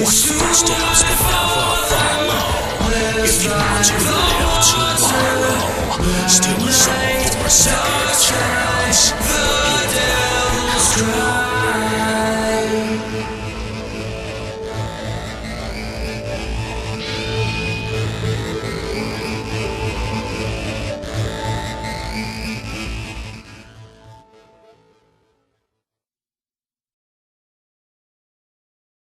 Watch the footsteps that never follow. If you want to live tomorrow, steal a soul for a second.